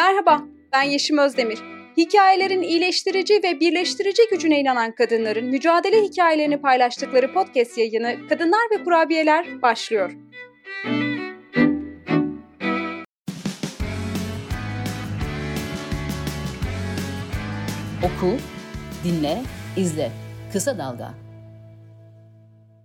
Merhaba, ben Yeşim Özdemir. Hikayelerin iyileştirici ve birleştirici gücüne inanan kadınların mücadele hikayelerini paylaştıkları podcast yayını Kadınlar ve Kurabiyeler başlıyor. Oku, dinle, izle. Kısa Dalga.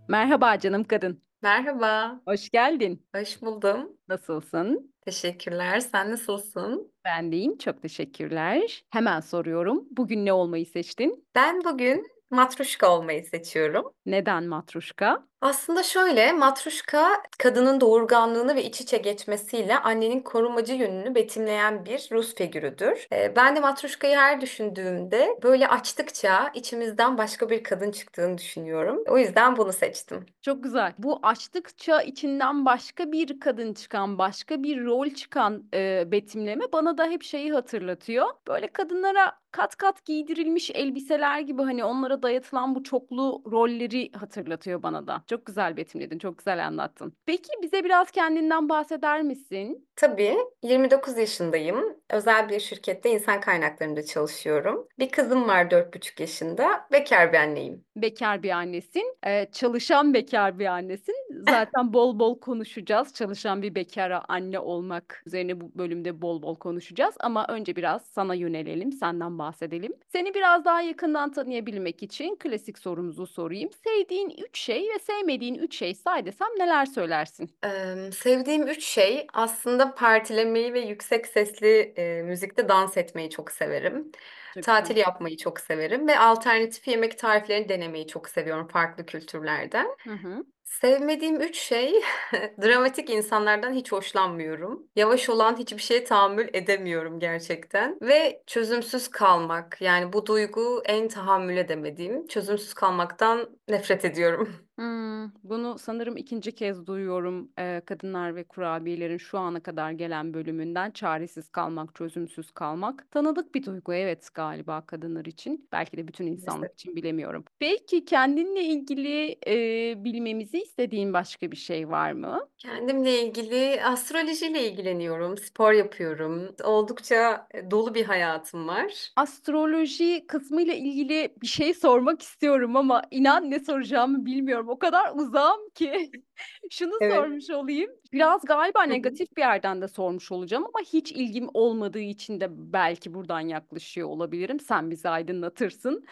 Merhaba canım kadın. Merhaba, Hoş geldin. hoş buldum. Nasılsın? Teşekkürler. Sen nasılsın? Ben deyim. Çok teşekkürler. Hemen soruyorum. Bugün ne olmayı seçtin? Ben bugün matruşka olmayı seçiyorum. Neden matruşka? Aslında şöyle, matruşka kadının doğurganlığını ve iç içe geçmesiyle annenin korumacı yönünü betimleyen bir Rus figürüdür. Ee, ben de matruşkayı her düşündüğümde böyle açtıkça içimizden başka bir kadın çıktığını düşünüyorum. O yüzden bunu seçtim. Çok güzel. Bu açtıkça içinden başka bir kadın çıkan, başka bir rol çıkan e, betimleme bana da hep şeyi hatırlatıyor. Böyle kadınlara kat kat giydirilmiş elbiseler gibi hani onlara dayatılan bu çoklu rolleri hatırlatıyor bana da. Çok güzel betimledin, çok güzel anlattın. Peki bize biraz kendinden bahseder misin? Tabii 29 yaşındayım. Özel bir şirkette insan kaynaklarında çalışıyorum. Bir kızım var 4,5 yaşında. Bekar bir anneyim. Bekar bir annesin, e, çalışan bekar bir annesin. Zaten bol bol konuşacağız. Çalışan bir bekara anne olmak üzerine bu bölümde bol bol konuşacağız. Ama önce biraz sana yönelelim, senden bahsedelim. Seni biraz daha yakından tanıyabilmek için klasik sorumuzu sorayım. Sevdiğin üç şey ve sevmediğin üç şey say desem neler söylersin? Eee, sevdiğim üç şey aslında partilemeyi ve yüksek sesli e, müzikte dans etmeyi çok severim. Çok Tatil güzel. yapmayı çok severim ve alternatif yemek tariflerini denemeyi çok seviyorum farklı kültürlerden. Hı hı. Sevmediğim üç şey, dramatik insanlardan hiç hoşlanmıyorum. Yavaş olan hiçbir şeye tahammül edemiyorum gerçekten. Ve çözümsüz kalmak, yani bu duygu en tahammül edemediğim. Çözümsüz kalmaktan nefret ediyorum. Hmm, bunu sanırım ikinci kez duyuyorum eee, Kadınlar ve Kurabiyelerin şu ana kadar gelen bölümünden çaresiz kalmak, çözümsüz kalmak. Tanıdık bir duygu evet galiba kadınlar için. Belki de bütün insanlık Maalesef. için bilemiyorum. Peki kendinle ilgili eee, bilmemizi istediğin başka bir şey var mı? Kendimle ilgili astrolojiyle ilgileniyorum, spor yapıyorum. Oldukça e, dolu bir hayatım var. Astroloji kısmıyla ilgili bir şey sormak istiyorum ama inan ne soracağımı bilmiyorum. O kadar uzağım ki. Şunu Evet. sormuş olayım. Biraz galiba negatif bir yerden de sormuş olacağım ama hiç ilgim olmadığı için de belki buradan yaklaşıyor olabilirim. Sen bizi aydınlatırsın.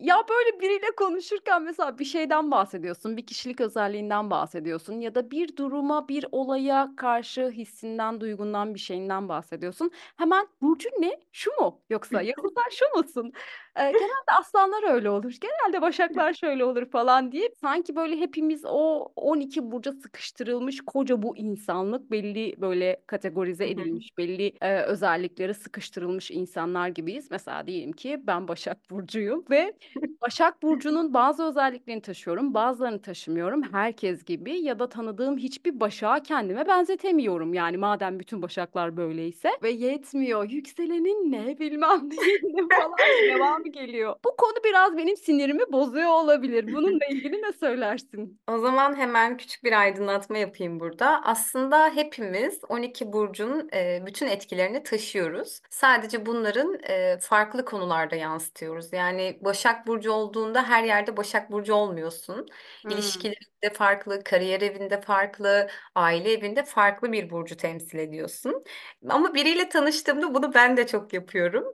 Ya böyle biriyle konuşurken mesela bir şeyden bahsediyorsun, bir kişilik özelliğinden bahsediyorsun ya da bir duruma, bir olaya karşı hissinden, duygundan, bir şeyinden bahsediyorsun. Hemen burcun ne? Şu mu? Yoksa yoksa şu musun? Ee, genelde aslanlar öyle olur. Genelde başaklar şöyle olur falan diye. Sanki böyle hepimiz o 12 burca sıkıştırılmış koca bu insanlık belli böyle kategorize edilmiş, belli e, özelliklere sıkıştırılmış insanlar gibiyiz. Mesela diyelim ki ben Başak Burcu'yum ve Başak Burcu'nun bazı özelliklerini taşıyorum, bazılarını taşımıyorum. Herkes gibi ya da tanıdığım hiçbir başağı kendime benzetemiyorum. Yani madem bütün başaklar böyleyse ve yetmiyor. Yükselenin ne bilmem ne falan devamı geliyor. Bu konu biraz benim sinirimi bozuyor olabilir. Bununla ilgili ne söylersin? O zaman hemen küçük bir aydınlatma yapayım burada. Aslında hepimiz 12 burcun e, bütün etkilerini taşıyoruz. Sadece bunların e, farklı konularda yansıtıyoruz. Yani Başak Burcu olduğunda her yerde Başak Burcu olmuyorsun. Hmm. İlişkilerinde farklı, kariyer evinde farklı, aile evinde farklı bir burcu temsil ediyorsun. Ama biriyle tanıştığımda bunu ben de çok yapıyorum.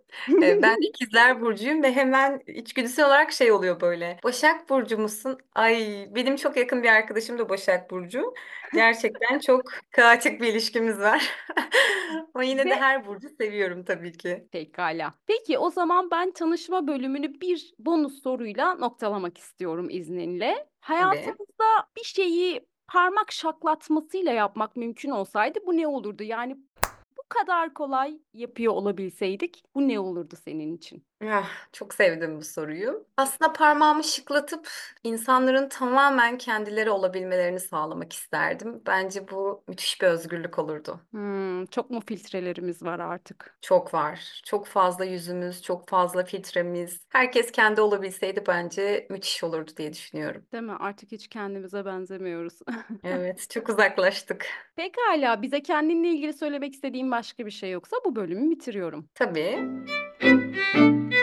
E, ben İkizler Burcu'yum ve hemen içgüdüsel olarak şey oluyor böyle. Başak Burcu musun? Ay benim çok yakın bir arkadaşım da Başak Burcu. Gerçekten çok kaotik bir ilişkimiz var. Ama yine Ve de her burcu seviyorum tabii ki. Pekala. Peki o zaman ben tanışma bölümünü bir bonus soruyla noktalamak istiyorum izninle. Tabii. Hayatınızda bir şeyi parmak şaklatmasıyla yapmak mümkün olsaydı bu ne olurdu? Yani bu kadar kolay yapıyor olabilseydik bu ne olurdu senin için? Ah, çok sevdim bu soruyu. Aslında parmağımı şıklatıp insanların tamamen kendileri olabilmelerini sağlamak isterdim. Bence bu müthiş bir özgürlük olurdu. Hmm, çok mu filtrelerimiz var artık? Çok var. Çok fazla yüzümüz, çok fazla filtremiz. Herkes kendi olabilseydi bence müthiş olurdu diye düşünüyorum. Değil mi? Artık hiç kendimize benzemiyoruz. Evet, çok uzaklaştık. Pekala, bize kendinle ilgili söylemek istediğin başka bir şey yoksa bu bölümü bitiriyorum. Tabii. Música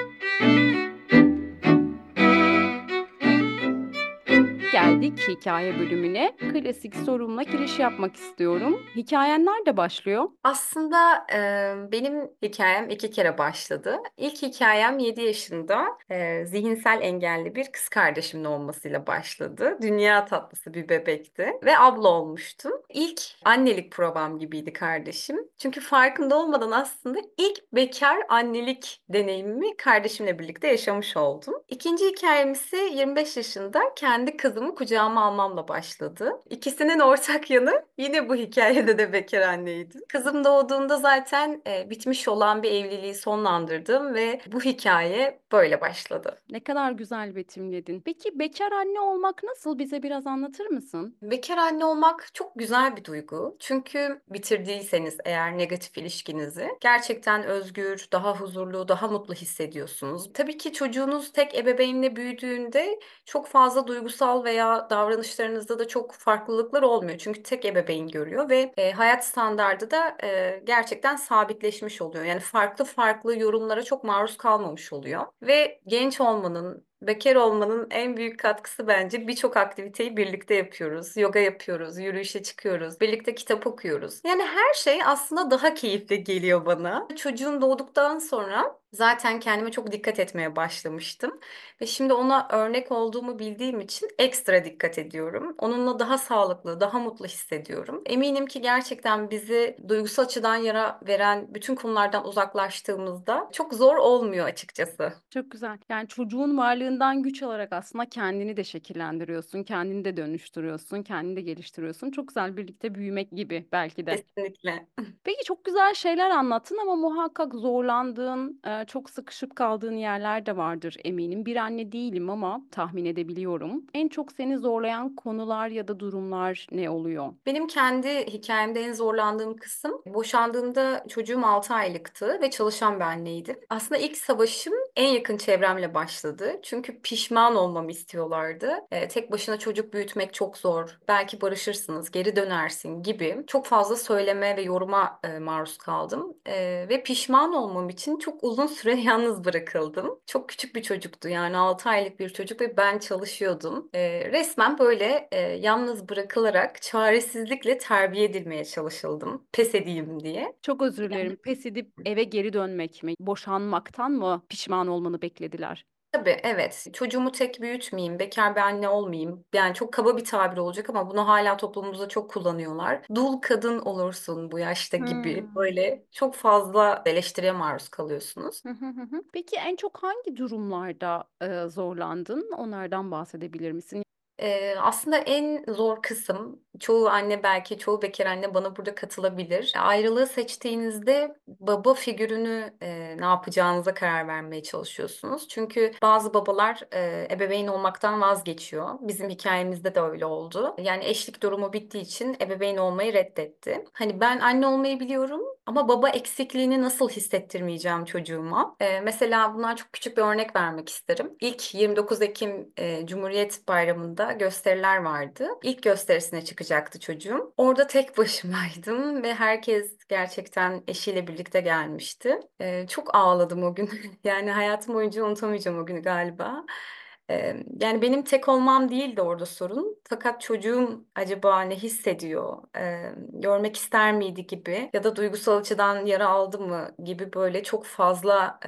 Geldik hikaye bölümüne. Klasik sorumla giriş yapmak istiyorum. Hikayen nerede başlıyor? Aslında e, benim hikayem iki kere başladı. İlk hikayem 7 yaşında e, zihinsel engelli bir kız kardeşimin olmasıyla başladı. Dünya tatlısı bir bebekti ve abla olmuştum. İlk annelik provam gibiydi kardeşim. Çünkü farkında olmadan aslında ilk bekar annelik deneyimimi kardeşimle birlikte yaşamış oldum. İkinci hikayem ise 25 yaşında kendi kızımı kucağıma almamla başladı. İkisinin ortak yanı yine bu hikayede de bekar anneydim. Kızım doğduğunda zaten e, bitmiş olan bir evliliği sonlandırdım ve bu hikaye böyle başladı. Ne kadar güzel betimledin. Peki bekar anne olmak nasıl? Bize biraz anlatır mısın? Bekar anne olmak çok güzel bir duygu. Çünkü bitirdiyseniz eğer negatif ilişkinizi gerçekten özgür, daha huzurlu, daha mutlu hissediyorsunuz. Tabii ki çocuğunuz tek ebeveynle büyüdüğünde çok fazla duygusal veya davranışlarınızda da çok farklılıklar olmuyor. Çünkü tek ebeveyn görüyor ve e, hayat standardı da e, gerçekten sabitleşmiş oluyor. Yani farklı farklı yorumlara çok maruz kalmamış oluyor. Ve genç olmanın, Bekar olmanın en büyük katkısı bence birçok aktiviteyi birlikte yapıyoruz. Yoga yapıyoruz, yürüyüşe çıkıyoruz, birlikte kitap okuyoruz. Yani her şey aslında daha keyifli geliyor bana. Çocuğum doğduktan sonra zaten kendime çok dikkat etmeye başlamıştım. Ve şimdi ona örnek olduğumu bildiğim için ekstra dikkat ediyorum. Onunla daha sağlıklı, daha mutlu hissediyorum. Eminim ki gerçekten bizi duygusal açıdan yara veren bütün konulardan uzaklaştığımızda çok zor olmuyor açıkçası. Çok güzel. Yani çocuğun varlığından güç alarak aslında kendini de şekillendiriyorsun, kendini de dönüştürüyorsun, kendini de geliştiriyorsun. Çok güzel birlikte büyümek gibi belki de. Kesinlikle. Peki çok güzel şeyler anlattın ama muhakkak zorlandığın, çok sıkışıp kaldığın yerler de vardır eminim. Bir anne değilim ama tahmin edebiliyorum. En çok seni zorlayan konular ya da durumlar ne oluyor? Benim kendi hikayemde en zorlandığım kısım boşandığımda çocuğum 6 aylıktı ve çalışan bir anneydim. Aslında ilk savaşım en yakın çevremle başladı. Çünkü pişman olmamı istiyorlardı. Ee, tek başına çocuk büyütmek çok zor. Belki barışırsınız, geri dönersin gibi çok fazla söyleme ve yoruma e, maruz kaldım. E, ve pişman olmam için çok uzun süre yalnız bırakıldım. Çok küçük bir çocuktu yani 6 aylık bir çocuk ve ben çalışıyordum. E, resmen böyle e, yalnız bırakılarak çaresizlikle terbiye edilmeye çalışıldım. Pes edeyim diye. Çok özür dilerim. Pes edip eve geri dönmek mi? Boşanmaktan mı pişman olmanı beklediler? Tabii evet. Çocuğumu tek büyütmeyeyim, bekar bir anne olmayayım. Yani çok kaba bir tabir olacak ama bunu hala toplumumuzda çok kullanıyorlar. Dul kadın olursun bu yaşta gibi. Hmm. Böyle çok fazla eleştiriye maruz kalıyorsunuz. Hı hı hı hı. Peki en çok hangi durumlarda e, zorlandın? Onlardan bahsedebilir misin? Ee, aslında en zor kısım, çoğu anne belki çoğu bekar anne bana burada katılabilir. Ayrılığı seçtiğinizde baba figürünü e, ne yapacağınıza karar vermeye çalışıyorsunuz. Çünkü bazı babalar e, ebeveyn olmaktan vazgeçiyor. Bizim hikayemizde de öyle oldu. Yani eşlik durumu bittiği için ebeveyn olmayı reddetti. Hani ben anne olmayı biliyorum ama baba eksikliğini nasıl hissettirmeyeceğim çocuğuma? Ee, mesela bundan çok küçük bir örnek vermek isterim. İlk 29 Ekim e, Cumhuriyet Bayramı'nda gösteriler vardı. İlk gösterisine çıkacaktı çocuğum. Orada tek başımaydım ve herkes gerçekten eşiyle birlikte gelmişti. Ee, çok ağladım o gün. Yani hayatım boyunca unutamayacağım o günü galiba. Ee, Yani benim tek olmam değildi orada sorun. Fakat çocuğum acaba ne hissediyor, Ee, görmek ister miydi gibi ya da duygusal açıdan yara aldı mı gibi böyle çok fazla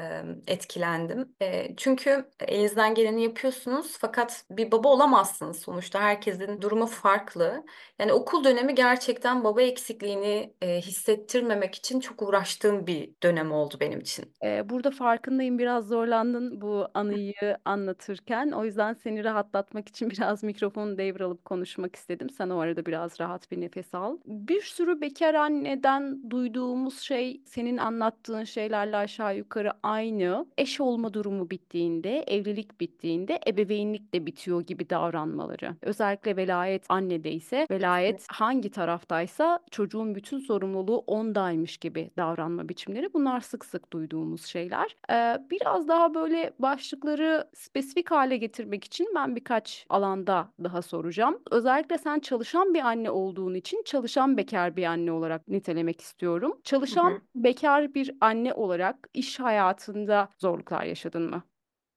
e, etkilendim. E, çünkü elinizden geleni yapıyorsunuz fakat bir baba olamazsınız sonuçta. Herkesin durumu farklı. Yani okul dönemi gerçekten baba eksikliğini e, hissettirmemek için çok uğraştığım bir dönem oldu benim için. Burada farkındayım biraz zorlandın bu anıyı anlatırken O yüzden seni rahatlatmak için biraz mikrofonu devralıp konuşmak istedim. Sen o arada biraz rahat bir nefes al. Bir sürü bekar anneden duyduğumuz şey senin anlattığın şeylerle aşağı yukarı aynı. Eş olma durumu bittiğinde, evlilik bittiğinde ebeveynlik de bitiyor gibi davranmaları. Özellikle velayet annede ise velayet hangi taraftaysa çocuğun bütün sorumluluğu ondaymış gibi davranma biçimleri. Bunlar sık sık duyduğumuz şeyler. Ee, biraz daha böyle başlıkları spesifik hale getirmek için ben birkaç alanda daha soracağım. Özellikle sen çalışan bir anne olduğun için çalışan bekar bir anne olarak nitelemek istiyorum. Hı Çalışan hı. bekar bir anne olarak iş hayatında zorluklar yaşadın mı?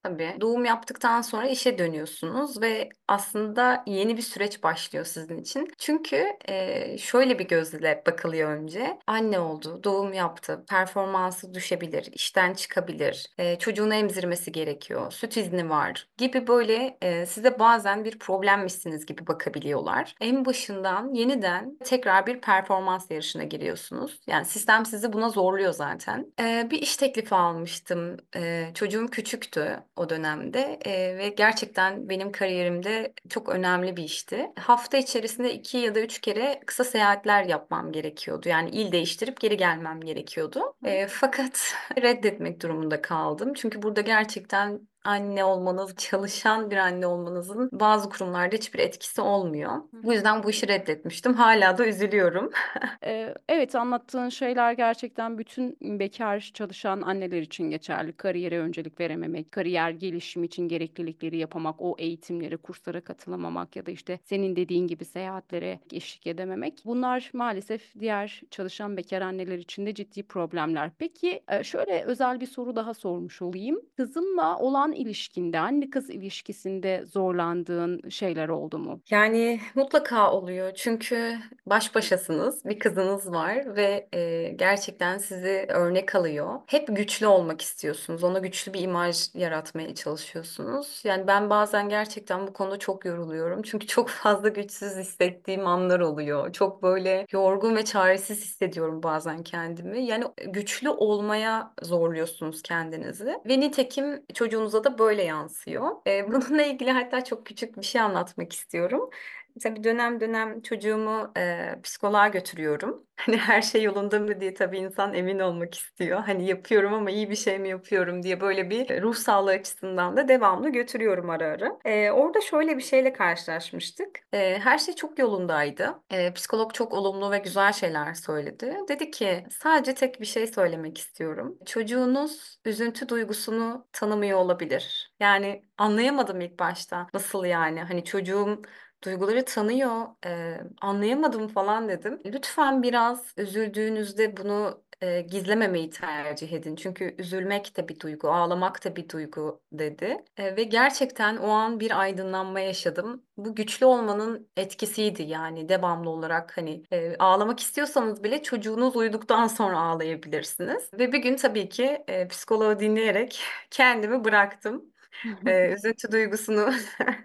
Tabii. Doğum yaptıktan sonra işe dönüyorsunuz ve aslında yeni bir süreç başlıyor sizin için. Çünkü e, şöyle bir gözle bakılıyor önce. Anne oldu, doğum yaptı, performansı düşebilir, işten çıkabilir, e, çocuğunu emzirmesi gerekiyor, süt izni var gibi böyle e, size bazen bir problemmişsiniz gibi bakabiliyorlar. En başından yeniden tekrar bir performans yarışına giriyorsunuz. Yani sistem sizi buna zorluyor zaten. E, bir iş teklifi almıştım. E, çocuğum küçüktü o dönemde e, ve gerçekten benim kariyerimde çok önemli bir işti. Hafta içerisinde iki ya da üç kere kısa seyahatler yapmam gerekiyordu. Yani il değiştirip geri gelmem gerekiyordu. E, fakat reddetmek durumunda kaldım. Çünkü burada gerçekten anne olmanız, çalışan bir anne olmanızın bazı kurumlarda hiçbir etkisi olmuyor. Bu yüzden bu işi reddetmiştim. Hala da üzülüyorum. Ee, evet anlattığın şeyler gerçekten bütün bekar çalışan anneler için geçerli. Kariyere öncelik verememek, kariyer gelişimi için gereklilikleri yapamak, o eğitimlere, kurslara katılamamak ya da işte senin dediğin gibi seyahatlere eşlik edememek. Bunlar maalesef diğer çalışan bekar anneler için de ciddi problemler. Peki şöyle özel bir soru daha sormuş olayım. Kızınla olan ilişkinde, anne kız ilişkisinde zorlandığın şeyler oldu mu? Yani mutlaka oluyor çünkü baş başasınız, bir kızınız var ve e, gerçekten sizi örnek alıyor. Hep güçlü olmak istiyorsunuz, ona güçlü bir imaj yaratmaya çalışıyorsunuz. Yani ben bazen gerçekten bu konuda çok yoruluyorum çünkü çok fazla güçsüz hissettiğim anlar oluyor. Çok böyle yorgun ve çaresiz hissediyorum bazen kendimi. Yani güçlü olmaya zorluyorsunuz kendinizi ve nitekim çocuğunuza da böyle yansıyor. E, bununla ilgili hatta çok küçük bir şey anlatmak istiyorum. Tabii dönem dönem çocuğumu e, psikoloğa götürüyorum. Hani her şey yolunda mı diye tabii insan emin olmak istiyor. Hani yapıyorum ama iyi bir şey mi yapıyorum diye böyle bir ruh sağlığı açısından da devamlı götürüyorum ara ara. E, orada şöyle bir şeyle karşılaşmıştık. E, her şey çok yolundaydı. E, psikolog çok olumlu ve güzel şeyler söyledi. Dedi ki sadece tek bir şey söylemek istiyorum. Çocuğunuz üzüntü duygusunu tanımıyor olabilir. Yani anlayamadım ilk başta. Nasıl yani? Hani çocuğum Duyguları tanıyor, e, anlayamadım falan dedim. Lütfen biraz üzüldüğünüzde bunu e, gizlememeyi tercih edin. Çünkü üzülmek de bir duygu, ağlamak da bir duygu dedi. E, ve gerçekten o an bir aydınlanma yaşadım. Bu güçlü olmanın etkisiydi yani devamlı olarak hani e, ağlamak istiyorsanız bile çocuğunuz uyuduktan sonra ağlayabilirsiniz. Ve bir gün tabii ki e, psikoloğu dinleyerek kendimi bıraktım e, üzüntü duygusunu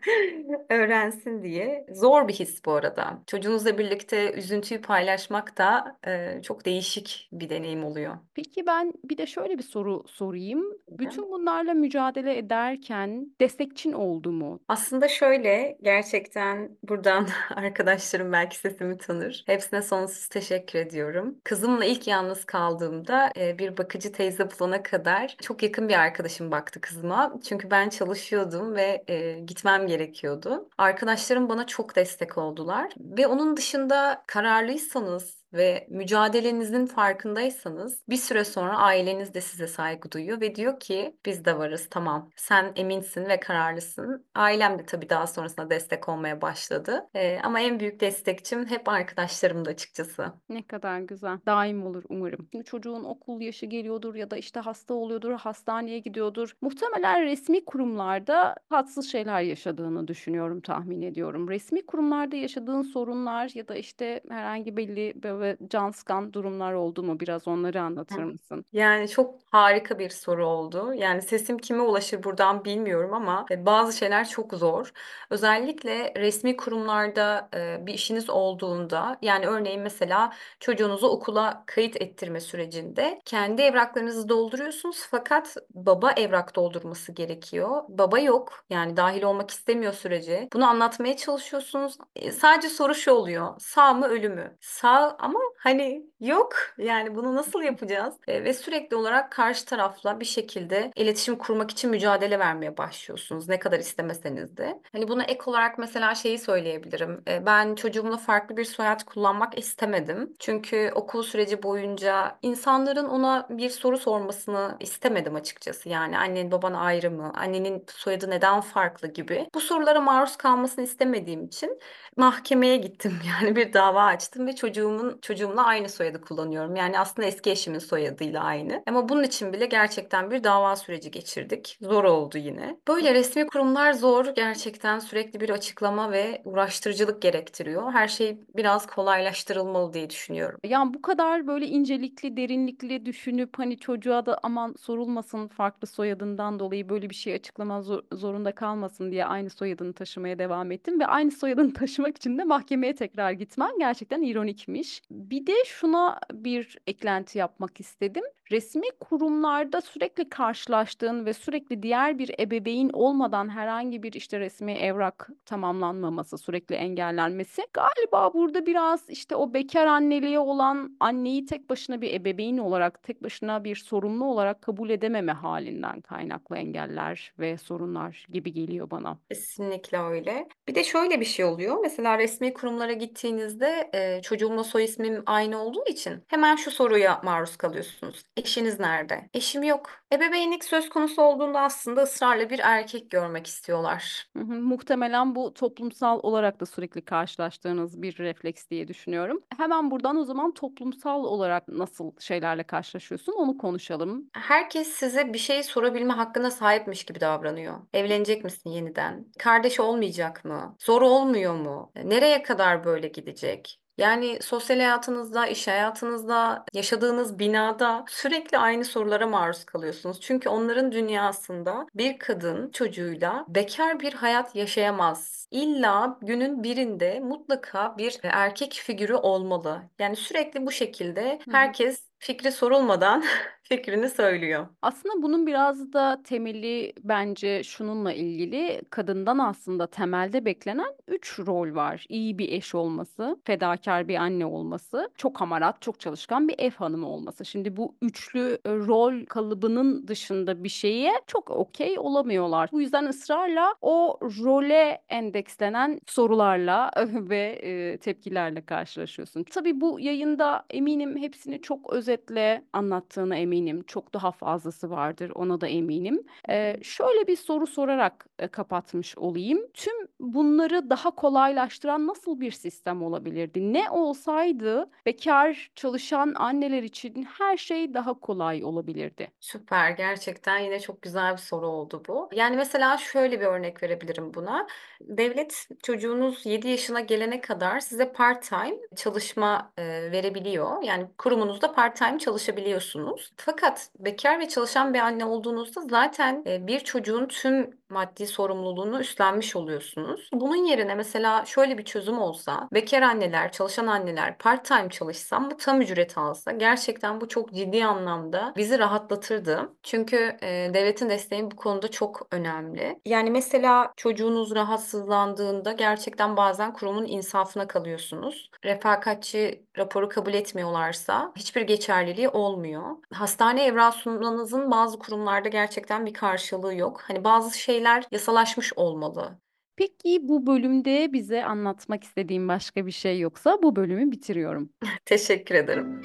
öğrensin diye. Zor bir his bu arada. Çocuğunuzla birlikte üzüntüyü paylaşmak da e, çok değişik bir deneyim oluyor. Peki ben bir de şöyle bir soru sorayım. Bütün bunlarla mücadele ederken destekçin oldu mu? Aslında şöyle gerçekten buradan arkadaşlarım belki sesimi tanır. Hepsine sonsuz teşekkür ediyorum. Kızımla ilk yalnız kaldığımda e, bir bakıcı teyze bulana kadar çok yakın bir arkadaşım baktı kızıma. Çünkü ben çalışıyordum ve e, gitmem gerekiyordu. Arkadaşlarım bana çok destek oldular ve onun dışında kararlıysanız ve mücadelenizin farkındaysanız bir süre sonra aileniz de size saygı duyuyor ve diyor ki biz de varız tamam sen eminsin ve kararlısın. Ailem de tabii daha sonrasında destek olmaya başladı. Ee, ama en büyük destekçim hep arkadaşlarımdı açıkçası. Ne kadar güzel. Daim olur umarım. Şimdi çocuğun okul yaşı geliyordur ya da işte hasta oluyordur, hastaneye gidiyordur. Muhtemelen resmi kurumlarda tatsız şeyler yaşadığını düşünüyorum, tahmin ediyorum. Resmi kurumlarda yaşadığın sorunlar ya da işte herhangi belli böyle ve can sıkan durumlar oldu mu? Biraz onları anlatır mısın? Yani çok harika bir soru oldu. Yani sesim kime ulaşır buradan bilmiyorum ama e, bazı şeyler çok zor. Özellikle resmi kurumlarda e, bir işiniz olduğunda yani örneğin mesela çocuğunuzu okula kayıt ettirme sürecinde kendi evraklarınızı dolduruyorsunuz fakat baba evrak doldurması gerekiyor. Baba yok yani dahil olmak istemiyor sürece. Bunu anlatmaya çalışıyorsunuz. E, sadece soru şu oluyor. Sağ mı ölü mü? Sağ ama hani yok. Yani bunu nasıl yapacağız? E, ve sürekli olarak karşı tarafla bir şekilde iletişim kurmak için mücadele vermeye başlıyorsunuz. Ne kadar istemeseniz de. Hani buna ek olarak mesela şeyi söyleyebilirim. E, ben çocuğumla farklı bir soyad kullanmak istemedim. Çünkü okul süreci boyunca insanların ona bir soru sormasını istemedim açıkçası. Yani annen baban ayrı mı? Annenin soyadı neden farklı gibi. Bu sorulara maruz kalmasını istemediğim için mahkemeye gittim. Yani bir dava açtım ve çocuğumun çocuğumla aynı soyadı kullanıyorum. Yani aslında eski eşimin soyadıyla aynı. Ama bunun için bile gerçekten bir dava süreci geçirdik. Zor oldu yine. Böyle resmi kurumlar zor. Gerçekten sürekli bir açıklama ve uğraştırıcılık gerektiriyor. Her şey biraz kolaylaştırılmalı diye düşünüyorum. Yani bu kadar böyle incelikli, derinlikli düşünüp hani çocuğa da aman sorulmasın farklı soyadından dolayı böyle bir şey açıklama zor- zorunda kalmasın diye aynı soyadını taşımaya devam ettim ve aynı soyadını taşımak için de mahkemeye tekrar gitmen gerçekten ironikmiş. Bir de şuna bir eklenti yapmak istedim. Resmi kurumlarda sürekli karşılaştığın ve sürekli diğer bir ebeveyn olmadan herhangi bir işte resmi evrak tamamlanmaması, sürekli engellenmesi galiba burada biraz işte o bekar anneliğe olan anneyi tek başına bir ebeveyn olarak, tek başına bir sorumlu olarak kabul edememe halinden kaynaklı engeller ve sorunlar gibi geliyor bana. Kesinlikle öyle. Bir de şöyle bir şey oluyor. Mesela resmi kurumlara gittiğinizde e, çocuğumla soy ismim aynı olduğu için hemen şu soruya maruz kalıyorsunuz. Eşiniz nerede? Eşim yok. Ebeveynlik söz konusu olduğunda aslında ısrarla bir erkek görmek istiyorlar. Hı hı, Muhtemelen bu toplumsal olarak da sürekli karşılaştığınız bir refleks diye düşünüyorum. Hemen buradan o zaman toplumsal olarak nasıl şeylerle karşılaşıyorsun onu konuşalım. Herkes size bir şey sorabilme hakkına sahipmiş gibi davranıyor. Evlenecek misin yeniden? Kardeş olmayacak mı? Zor olmuyor mu? Nereye kadar böyle gidecek? Yani sosyal hayatınızda, iş hayatınızda, yaşadığınız binada sürekli aynı sorulara maruz kalıyorsunuz. Çünkü onların dünyasında bir kadın çocuğuyla bekar bir hayat yaşayamaz. İlla günün birinde mutlaka bir erkek figürü olmalı. Yani sürekli bu şekilde herkes fikri sorulmadan fikrini söylüyor. Aslında bunun biraz da temeli bence şununla ilgili. Kadından aslında temelde beklenen üç rol var. İyi bir eş olması, fedakar bir anne olması, çok hamarat, çok çalışkan bir ev hanımı olması. Şimdi bu üçlü e, rol kalıbının dışında bir şeye çok okey olamıyorlar. Bu yüzden ısrarla o role endekslenen sorularla ve e, tepkilerle karşılaşıyorsun. Tabii bu yayında eminim hepsini çok özetle anlattığına eminim. Çok daha fazlası vardır ona da eminim. Ee, şöyle bir soru sorarak e, kapatmış olayım. Tüm bunları daha kolaylaştıran nasıl bir sistem olabilirdi? Ne olsaydı bekar çalışan anneler için her şey daha kolay olabilirdi? Süper, gerçekten yine çok güzel bir soru oldu bu. Yani mesela şöyle bir örnek verebilirim buna. Devlet çocuğunuz 7 yaşına gelene kadar size part-time çalışma e, verebiliyor. Yani kurumunuzda part-time çalışabiliyorsunuz. Fakat bekar ve çalışan bir anne olduğunuzda zaten bir çocuğun tüm maddi sorumluluğunu üstlenmiş oluyorsunuz. Bunun yerine mesela şöyle bir çözüm olsa, bekar anneler, çalışan anneler part-time çalışsa bu tam ücret alsa gerçekten bu çok ciddi anlamda bizi rahatlatırdı. Çünkü e, devletin desteği bu konuda çok önemli. Yani mesela çocuğunuz rahatsızlandığında gerçekten bazen kurumun insafına kalıyorsunuz. Refakatçi raporu kabul etmiyorlarsa hiçbir geçerliliği olmuyor. Hastane evrağı sunmanızın bazı kurumlarda gerçekten bir karşılığı yok. Hani bazı şeyler yasalaşmış olmalı. Peki bu bölümde bize anlatmak istediğin başka bir şey yoksa bu bölümü bitiriyorum. Teşekkür ederim.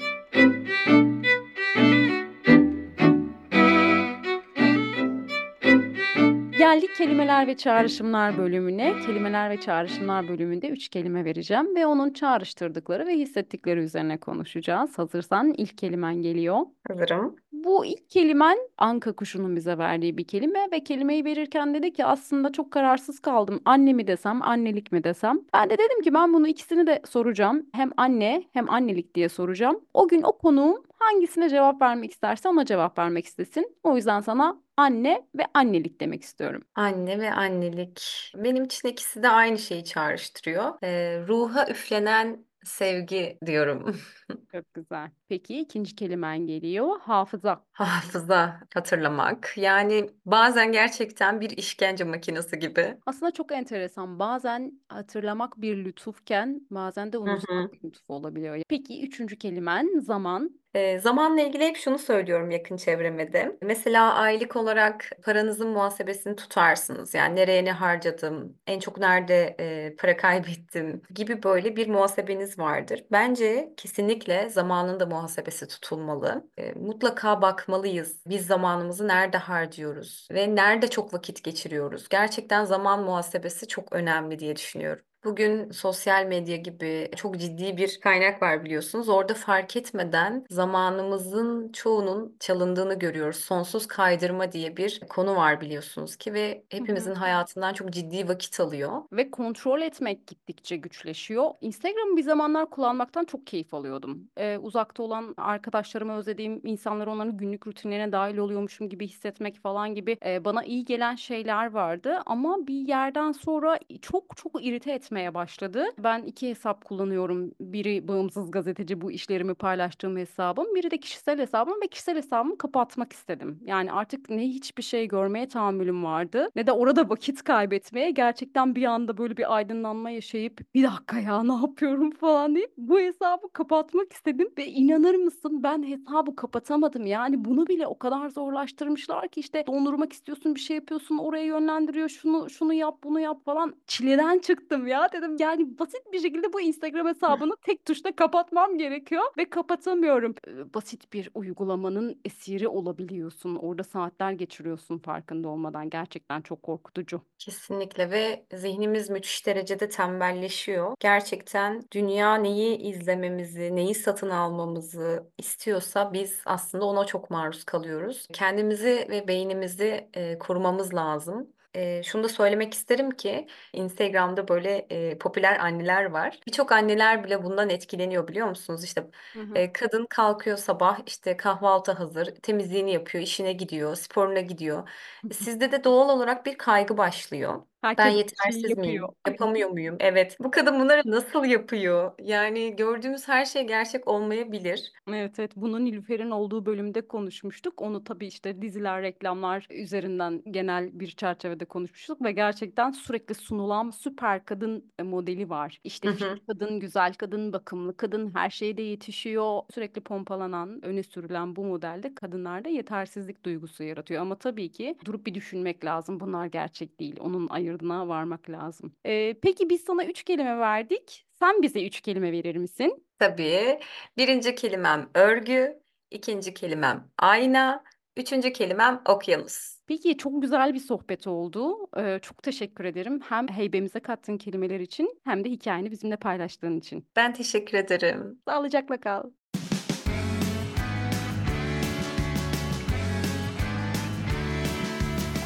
Geldik kelimeler ve çağrışımlar bölümüne. Kelimeler ve çağrışımlar bölümünde üç kelime vereceğim ve onun çağrıştırdıkları ve hissettikleri üzerine konuşacağız. Hazırsan ilk kelimen geliyor. Hazırım. Bu ilk kelimen anka kuşunun bize verdiği bir kelime ve kelimeyi verirken dedi ki aslında çok kararsız kaldım. Anne mi desem, annelik mi desem. Ben de dedim ki ben bunu ikisini de soracağım. Hem anne hem annelik diye soracağım. O gün o konuğum hangisine cevap vermek isterse ona cevap vermek istesin. O yüzden sana anne ve annelik demek istiyorum. Anne ve annelik. Benim için ikisi de aynı şeyi çağrıştırıyor. Ee, ruha üflenen sevgi diyorum. Çok güzel. Peki ikinci kelimen geliyor. Hafıza. Hafıza, hatırlamak. Yani bazen gerçekten bir işkence makinesi gibi. Aslında çok enteresan. Bazen hatırlamak bir lütufken bazen de Hı hı. unutmak bir lütuf olabiliyor. Peki üçüncü kelimen zaman. Ee, zamanla ilgili hep şunu söylüyorum yakın çevreme de. Mesela aylık olarak paranızın muhasebesini tutarsınız. Yani nereye ne harcadım, en çok nerede e, para kaybettim gibi böyle bir muhasebeniz vardır. Bence kesinlikle zamanın da muhasebesi tutulmalı. E, mutlaka bakmalıyız. Biz zamanımızı nerede harcıyoruz ve nerede çok vakit geçiriyoruz. Gerçekten zaman muhasebesi çok önemli diye düşünüyorum. Bugün sosyal medya gibi çok ciddi bir kaynak var biliyorsunuz. Orada fark etmeden zamanımızın çoğunun çalındığını görüyoruz. Sonsuz kaydırma diye bir konu var biliyorsunuz ki ve hepimizin hayatından çok ciddi vakit alıyor. Ve kontrol etmek gittikçe güçleşiyor. Instagram'ı bir zamanlar kullanmaktan çok keyif alıyordum. Ee, uzakta olan arkadaşlarımı özlediğim insanları onların günlük rutinlerine dahil oluyormuşum gibi hissetmek falan gibi e, bana iyi gelen şeyler vardı. Ama bir yerden sonra çok çok irite etmeye başladı. Ben iki hesap kullanıyorum. Biri bağımsız gazeteci bu işlerimi paylaştığım hesabım. Biri de kişisel hesabım ve kişisel hesabımı kapatmak istedim. Yani artık ne hiçbir şey görmeye tahammülüm vardı ne de orada vakit kaybetmeye gerçekten bir anda böyle bir aydınlanma yaşayıp bir dakika ya ne yapıyorum falan deyip bu hesabı kapatmak istedim ve inanır mısın ben hesabı kapatamadım. Yani bunu bile o kadar zorlaştırmışlar ki işte dondurmak istiyorsun bir şey yapıyorsun oraya yönlendiriyor şunu şunu yap bunu yap falan çileden çıktım ya dedim yani basit bir şekilde bu Instagram hesabını tek tuşla kapatmam gerekiyor ve kapatamıyorum. Ee, Basit bir uygulamanın esiri olabiliyorsun. Orada saatler geçiriyorsun farkında olmadan. Gerçekten çok korkutucu. Kesinlikle ve zihnimiz müthiş derecede tembelleşiyor. Gerçekten dünya neyi izlememizi, neyi satın almamızı istiyorsa biz aslında ona çok maruz kalıyoruz. Kendimizi ve beynimizi e, korumamız lazım. E, şunu da söylemek isterim ki Instagram'da böyle e, popüler anneler var. Birçok anneler bile bundan etkileniyor biliyor musunuz? İşte Hı hı. e, kadın kalkıyor sabah işte kahvaltı hazır, temizliğini yapıyor, işine gidiyor, sporuna gidiyor. Sizde de doğal olarak bir kaygı başlıyor. Ben Herkes bir şeyi yetersiz miyim? yapıyor. Yapamıyor muyum? Evet. Bu kadın bunları nasıl yapıyor? Yani gördüğümüz her şey gerçek olmayabilir. Evet evet bunu Nilüfer'in olduğu bölümde konuşmuştuk. Onu tabii işte diziler, reklamlar üzerinden genel bir çerçevede konuşmuştuk ve gerçekten sürekli sunulan süper kadın e, modeli var. İşte fit hı. kadın, güzel kadın, bakımlı kadın, her şeyde yetişiyor. Sürekli pompalanan, öne sürülen bu modelde kadınlarda yetersizlik duygusu yaratıyor. Ama tabii ki durup bir düşünmek lazım. Bunlar gerçek değil. Onun ayırdına varmak lazım. Ee, peki biz sana üç kelime verdik. Sen bize üç kelime verir misin? Tabii. Birinci kelimem örgü, ikinci kelimem ayna, üçüncü kelimem okyanus. Peki çok güzel bir sohbet oldu. Ee, çok teşekkür ederim. Hem heybemize kattığın kelimeler için hem de hikayeni bizimle paylaştığın için. Ben teşekkür ederim. Sağlıcakla kal.